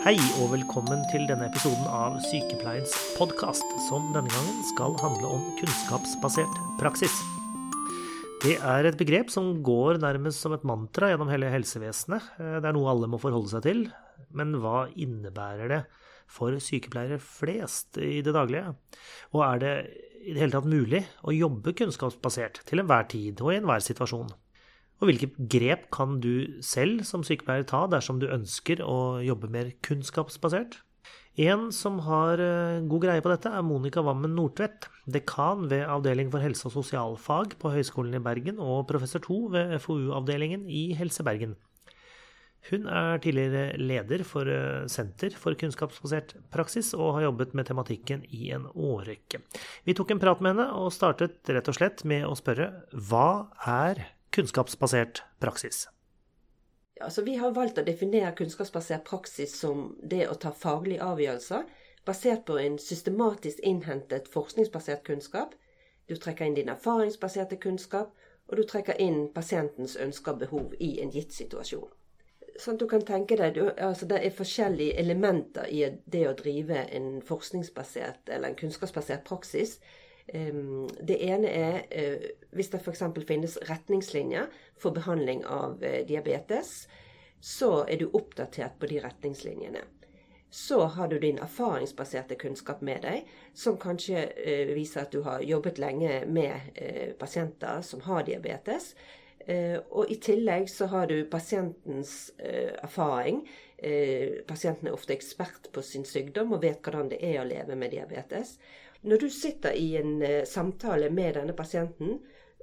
Hei og velkommen til denne episoden av Sykepleiens podkast, som denne gangen skal handle om kunnskapsbasert praksis. Det er et begrep som går nærmest som et mantra gjennom hele helsevesenet. Det er noe alle må forholde seg til. Men hva innebærer det for sykepleiere flest i det daglige? Og er det i det hele tatt mulig å jobbe kunnskapsbasert til enhver tid og i enhver situasjon? Og hvilke grep kan du selv som sykepleier ta dersom du ønsker å jobbe mer kunnskapsbasert? En som har eh, god greie på dette, er Monica Wammen Nordtvedt, dekan ved Avdeling for helse- og sosialfag på Høgskolen i Bergen og professor 2 ved FoU-avdelingen i Helse Bergen. Hun er tidligere leder for eh, Senter for kunnskapsbasert praksis, og har jobbet med tematikken i en årrekke. Vi tok en prat med henne, og startet rett og slett med å spørre hva er kunnskapsbasert praksis? Ja, altså vi har valgt å definere kunnskapsbasert praksis som det å ta faglige avgjørelser basert på en systematisk innhentet forskningsbasert kunnskap. Du trekker inn din erfaringsbaserte kunnskap, og du trekker inn pasientens ønsker og behov i en gitt situasjon. Sånn at du kan tenke deg, du, altså Det er forskjellige elementer i det å drive en forskningsbasert eller en kunnskapsbasert praksis. Det ene er eh, hvis det f.eks. finnes retningslinjer for behandling av eh, diabetes, så er du oppdatert på de retningslinjene. Så har du din erfaringsbaserte kunnskap med deg, som kanskje eh, viser at du har jobbet lenge med pasienter som har diabetes. Og i tillegg så har du pasientens erfaring. Pasienten er ofte ekspert på sin sykdom og vet hvordan det er å leve med diabetes. Når du sitter i en uh, samtale med denne pasienten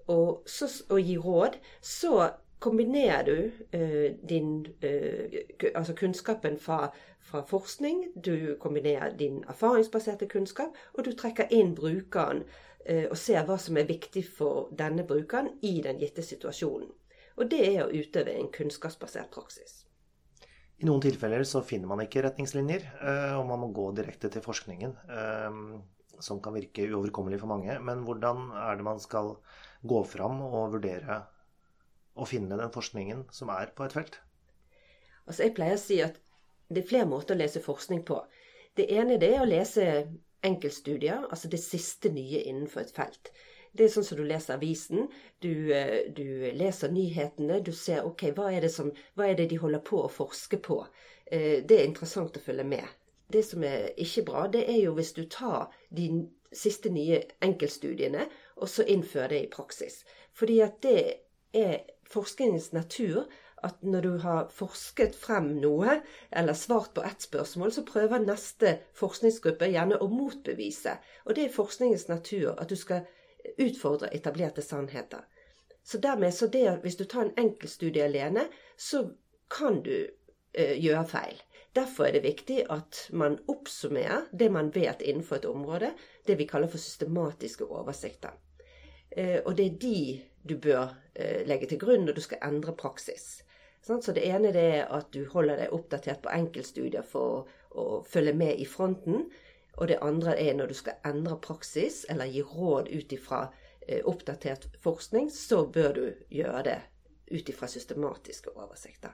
og, så, og gir råd, så kombinerer du eh, din eh, altså kunnskapen fra, fra, forskning, du kombinerer din erfaringsbaserte kunnskap, og du trekker inn brukeren og ser hva som er viktig for denne brukeren i den gitte situasjonen. Og det er å utøve en kunnskapsbasert praksis. I noen tilfeller så finner man ikke retningslinjer, og man må gå direkte til forskningen som kan virke uoverkommelig for mange. Men hvordan er det man skal gå fram og vurdere å finne den forskningen som er på et felt? Altså Jeg pleier å si at det er flere måter å lese forskning på. Det ene det er å lese enkeltstudier, altså det siste nye innenfor et felt. Det er sånn som du leser avisen. Du, eh, du, leser nyhetene. Du ser ok, hva er, som, hva er det de holder på å forske på. Eh, det er interessant å følge med. Det som er ikke bra, det er jo hvis du tar de siste nye enkeltstudiene og så innfører det i praksis. Fordi at det er forskningens natur at når du har forsket frem noe, eller svart på ett spørsmål, så prøver neste forskningsgruppe gjerne å motbevise. Og det er forskningens natur at du skal utfordre etablerte sannheter. Så dermed, så det, hvis du tar en enkeltstudie alene, så kan du eh, gjøre feil. Derfor er det viktig at man oppsummerer det man vet innenfor et område, det vi kaller for systematiske oversikter. Eh, og det er de du bør eh, legge til grunn når du skal endre praksis. Så det ene er at du holder deg oppdatert på enkeltstudier for å følge med i fronten. Og det andre er når du skal endre praksis eller gi råd ut ifra eh, oppdatert forskning, så bør du gjøre det ut ifra systematiske oversikter.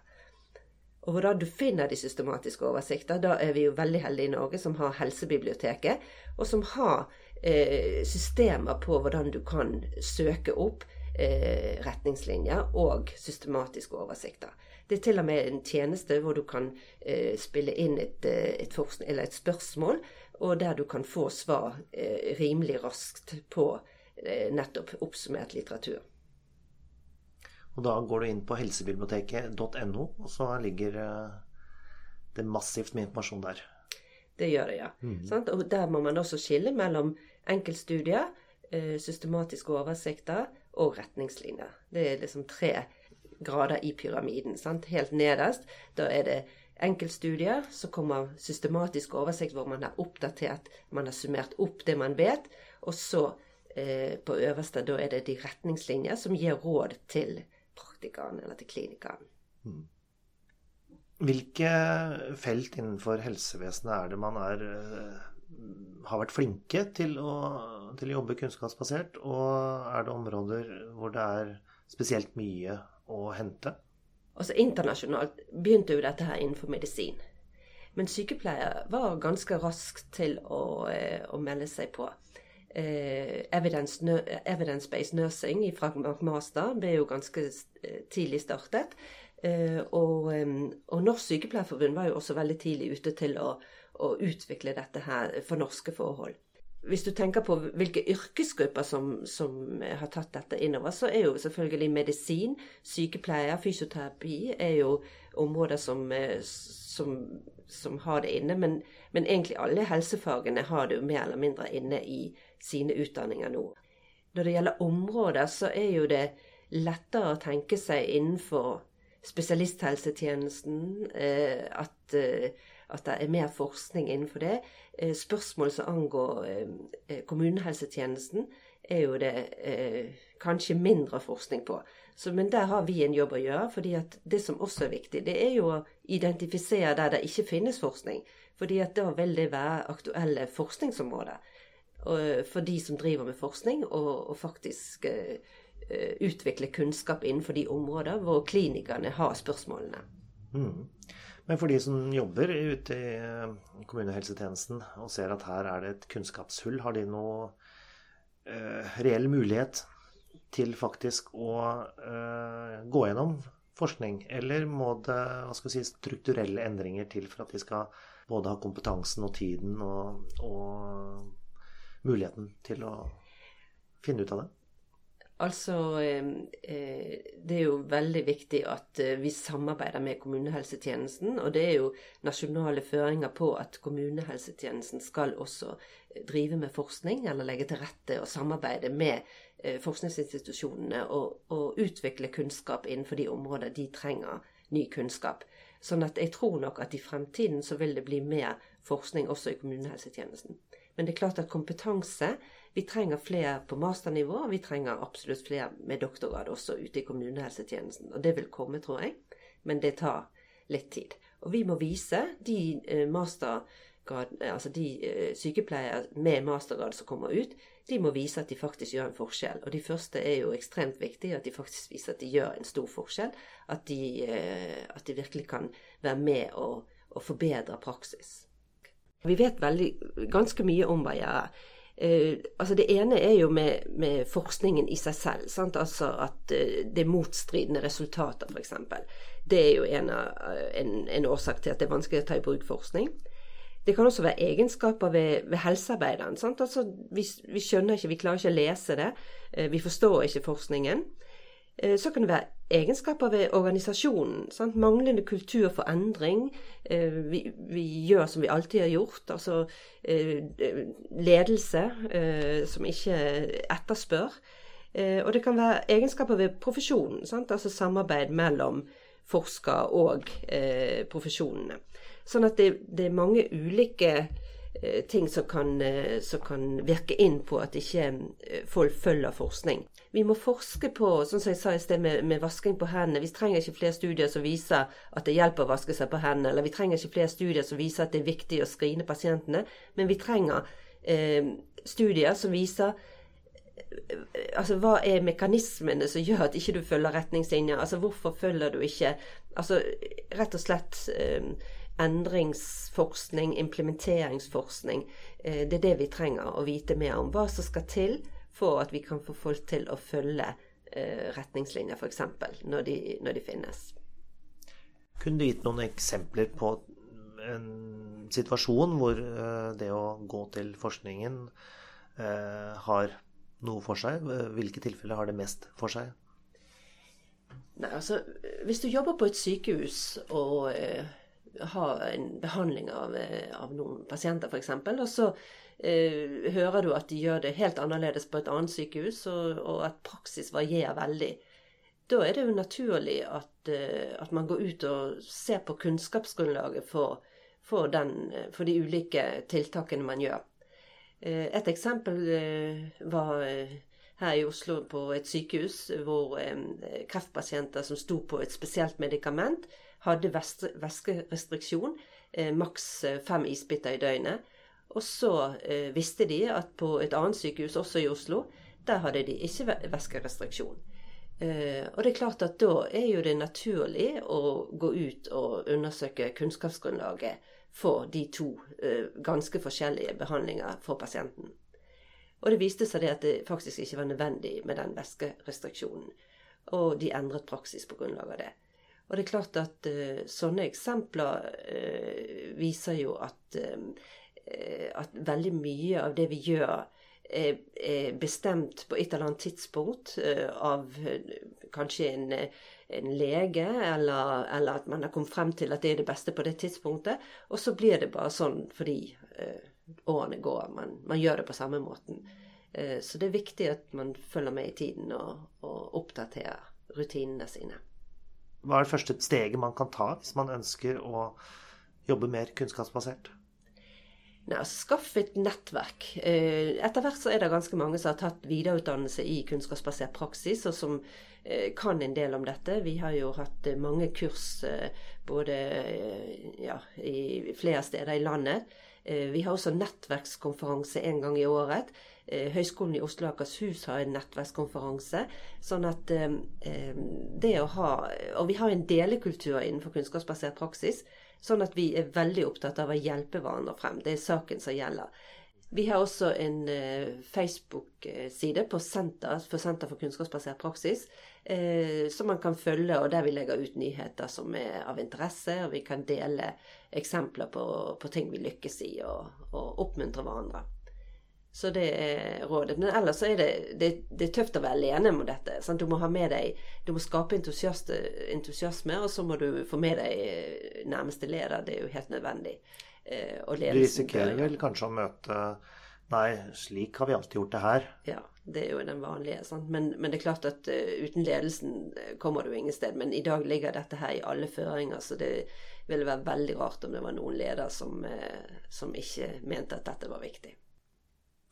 Og hvordan du finner de systematiske oversikter, da er vi jo veldig heldige i Norge som har Helsebiblioteket, og som har eh, systemer på hvordan du kan søke opp eh, retningslinjer og systematiske oversikter. Det er til og med en tjeneste hvor du kan eh, spille inn et, eh, et, et, spørsmål, og der du kan få svar eh, rimelig raskt på eh, nettopp oppsummert litteratur. Og da går du inn på helsebiblioteket.no, og så ligger eh, det massivt med informasjon der. Det gjør det, ja. Mm. Og der må man også skille mellom enkeltstudier, eh, systematiske oversikter og retningslinjer. Det er liksom tre grader i pyramiden. Sant? Helt nederst, da er det enkeltstudier, så kommer systematisk oversikt hvor man har oppdatert, man har summert opp det man vet. Og så eh, på øverste, da er det de retningslinjer som gir råd til praktikeren eller til klinikeren. Mm. Hvilke felt innenfor helsevesenet er det man er, eh, har vært flinke til å, til å jobbe kunnskapsbasert, og er det områder hvor det er spesielt mye å hente? Altså Internasjonalt begynte jo dette her innenfor medisin. Men sykepleiere var ganske raskt til å, å melde seg på. Eh, Evidence-based nursing fra McMaster ble jo ganske tidlig startet. Eh, og, og, Norsk Sykepleierforbund var jo også veldig tidlig ute til å, å utvikle dette her for norske forhold hvis du tenker på hvilke yrkesgrupper som, som, har tatt dette innover, så er jo selvfølgelig medisin, sykepleier, fysioterapi er jo områder som, som, som har det inne. Men, men, egentlig alle helsefagene har det jo mer eller mindre inne i sine utdanninger nå. Når det gjelder områder, så er jo det lettere å tenke seg innenfor spesialisthelsetjenesten eh, at, eh, at, det er mer forskning innenfor det. Eh, spørsmål som angår kommunehelsetjenesten, er jo det kanskje mindre forskning på. Så, men der har vi en jobb å gjøre. fordi det som også er viktig, det er jo å identifisere der det ikke finnes forskning. fordi da vil det være aktuelle forskningsområder for de som driver med forskning, og, og faktisk uh, utvikle kunnskap innenfor de områder hvor klinikerne har spørsmålene. Mm. Men for de som jobber ute i eh, kommunehelsetjenesten og ser at her er det et kunnskapshull, har de noe uh, reell mulighet til faktisk å uh, gå gjennom forskning? Eller må det hva skal si, strukturelle endringer til for at de skal både ha kompetansen og tiden og, og muligheten til å finne ut av det? Altså, eh, eh, det er jo veldig viktig at eh, vi samarbeider med kommunehelsetjenesten. Og det er jo nasjonale føringer på at kommunehelsetjenesten skal også drive med forskning, eller legge til rette og samarbeide med forskningsinstitusjonene og, og utvikle kunnskap innenfor de områder de trenger ny kunnskap. Sånn at jeg tror nok at i fremtiden så vil det bli mer forskning også i kommunehelsetjenesten. Men det er klart at kompetanse Vi trenger flere på masternivå, og vi trenger absolutt flere med doktorgrad også ute i kommunehelsetjenesten. Og det vil komme, tror jeg, men det tar litt tid. Og vi må vise de eh, mastergrad, altså de eh, sykepleiere med mastergrad som kommer ut, de må vise at de faktisk gjør en forskjell. Og de første er jo ekstremt viktige, at de faktisk viser at de gjør en stor forskjell. At de, eh, at de virkelig kan være med og, og forbedre praksis. Vi vet veldig, ganske mye om hva jeg er. Uh, altså Det ene er jo med, med forskningen i seg selv. Sant? Altså At uh, det er motstridende resultater, f.eks. Det er jo en, en, en, årsak til at det er vanskelig å ta i bruk forskning. Det kan også være egenskaper ved, ved helsearbeideren. Altså, vi, vi, skjønner ikke, vi klarer ikke å lese det. Uh, vi forstår ikke forskningen. Eh, så kan det være egenskaper ved organisasjonen. Sant? Manglende kultur for endring. Eh, vi, vi, gjør som vi alltid har gjort. Altså eh, ledelse som ikke etterspør. Og det kan være egenskaper ved profesjonen. Sant? Altså samarbeid mellom forsker og profesjonene. Sånn at det, det er mange ulike ting som kan, som kan, virke inn på at ikke folk følger forskning vi må forske på, sånn som jeg sa i sted, med, med, vasking på hendene. Vi trenger ikke flere studier som viser at det hjelper å vaske seg på hendene. Eller vi trenger ikke flere studier som viser at det er viktig å skrine pasientene. Men vi trenger eh, studier som viser eh, Altså, hva er mekanismene som gjør at ikke du følger retningslinjer? Altså, hvorfor følger du ikke Altså, rett og slett eh, endringsforskning, implementeringsforskning. Eh, det er det vi trenger å vite mer om. Hva som skal til for at vi kan få folk til å følge eh, retningslinjer, f.eks., når, de, når de finnes. Kunne du gitt noen eksempler på en situasjon hvor eh, det å gå til forskningen har noe for seg? Hvilke tilfeller har det mest for seg? Nei, altså, Hvis du jobber på et sykehus og har en behandling av, eh, av noen pasienter, f.eks., og så eh, hører du at de gjør det helt annerledes på et annet sykehus, og, og at praksis varierer veldig. Da er det jo naturlig at, eh, at, man går ut og ser på kunnskapsgrunnlaget for, for, den, for de ulike tiltakene man gjør. Eh, et eksempel var her i Oslo på et sykehus hvor kreftpasienter som sto på et spesielt medikament, hadde væskerestriksjon, maks fem isbiter i døgnet. Og så eh, visste de at på et annet sykehus, også i Oslo, der hadde de ikke væskerestriksjon. Eh, og det er klart at da er jo det naturlig å gå ut og undersøke kunnskapsgrunnlaget for de to eh, ganske forskjellige behandlinger for pasienten. Og det viste seg det at det faktisk ikke var nødvendig med den væskerestriksjonen. Og de endret praksis på grunnlag av det. Og det er klart at uh, sånne eksempler uh, viser jo at, uh, at veldig mye av det vi gjør, er, er bestemt på et eller annet tidspunkt av kanskje en, en lege, eller, eller, at man har kommet frem til at det er det beste på det tidspunktet. Og så blir det bare sånn fordi årene går. Man, man, gjør det på samme måten. Så det er viktig at man følger med i tiden og, og oppdaterer rutinene sine. Hva er det første steget man kan ta hvis man ønsker å jobbe mer kunnskapsbasert? Nei, altså, Skaff et nettverk. Eh, etter hvert så er det ganske mange som har tatt videreutdannelse i kunnskapsbasert praksis, og som eh, kan en del om dette. Vi har jo hatt eh, mange kurs både ja, i flere steder i landet. Vi har også nettverkskonferanse en gang i året. Eh, Høgskolen i Oslo og Akershus har en nettverkskonferanse. Sånn at eh, eh, det å ha Og vi har en delekultur innenfor kunnskapsbasert praksis. Sånn at vi er veldig opptatt av å hjelpe hverandre frem. Det er saken som gjelder. Vi har også en Facebook-side på Senter for Senter for kunnskapsbasert praksis, eh, som man kan følge, og der vi legger ut nyheter som er av interesse. Og vi kan dele eksempler på, på ting vi lykkes i, og, og oppmuntre hverandre. Så det er rådet. Men ellers så er det, det, det er tøft å være alene med dette. Sant? Du må ha med deg Du må skape entusiasme, og så må du få med deg eh, nærmeste leder. Det er jo helt nødvendig. Eh, du risikerer vel kanskje å møte Nei, slik har vi alltid gjort det her. Ja, det er jo den vanlige. Men, men, det er klart at uh, uten ledelsen kommer du ingen sted. Men i dag ligger dette her i alle føringer, så det ville være veldig rart om det var noen leder som, som ikke mente at dette var viktig.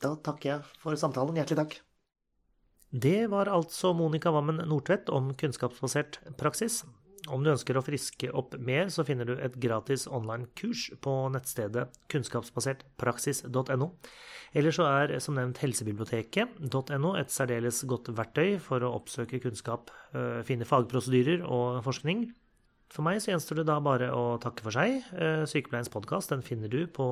Da takker jeg for samtalen. Hjertelig takk. Det var altså Monica Wammen Nordtvedt om kunnskapsbasert praksis. Om du ønsker å friske opp mer, så finner du et gratis online-kurs på nettstedet kunnskapsbasertpraksis.no. Eller så er som nevnt helsebiblioteket.no et særdeles godt verktøy for å oppsøke kunnskap, øh, finne fagprosedyrer og forskning. For meg så gjenstår det da bare å takke for seg. Eh, Sykepleiens podkast finner du på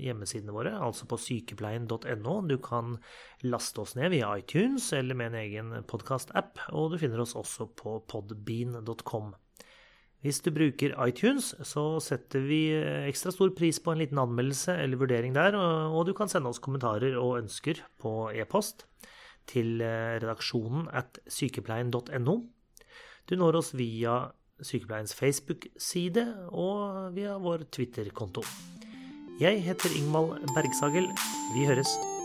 hjemmesidene våre, altså på sykepleien.no. Du kan laste oss ned via iTunes eller med en egen podkast-app, og du finner oss også på podbean.com. Hvis du bruker iTunes, så setter vi ekstra stor pris på en liten anmeldelse eller vurdering der, og du kan sende oss kommentarer og ønsker på e-post til eh, redaksjonen at sykepleien.no. Du når oss via Sykepleiens Facebook-side og via vår Twitter-konto. Jeg heter Ingvald Bergsagel. Vi høres.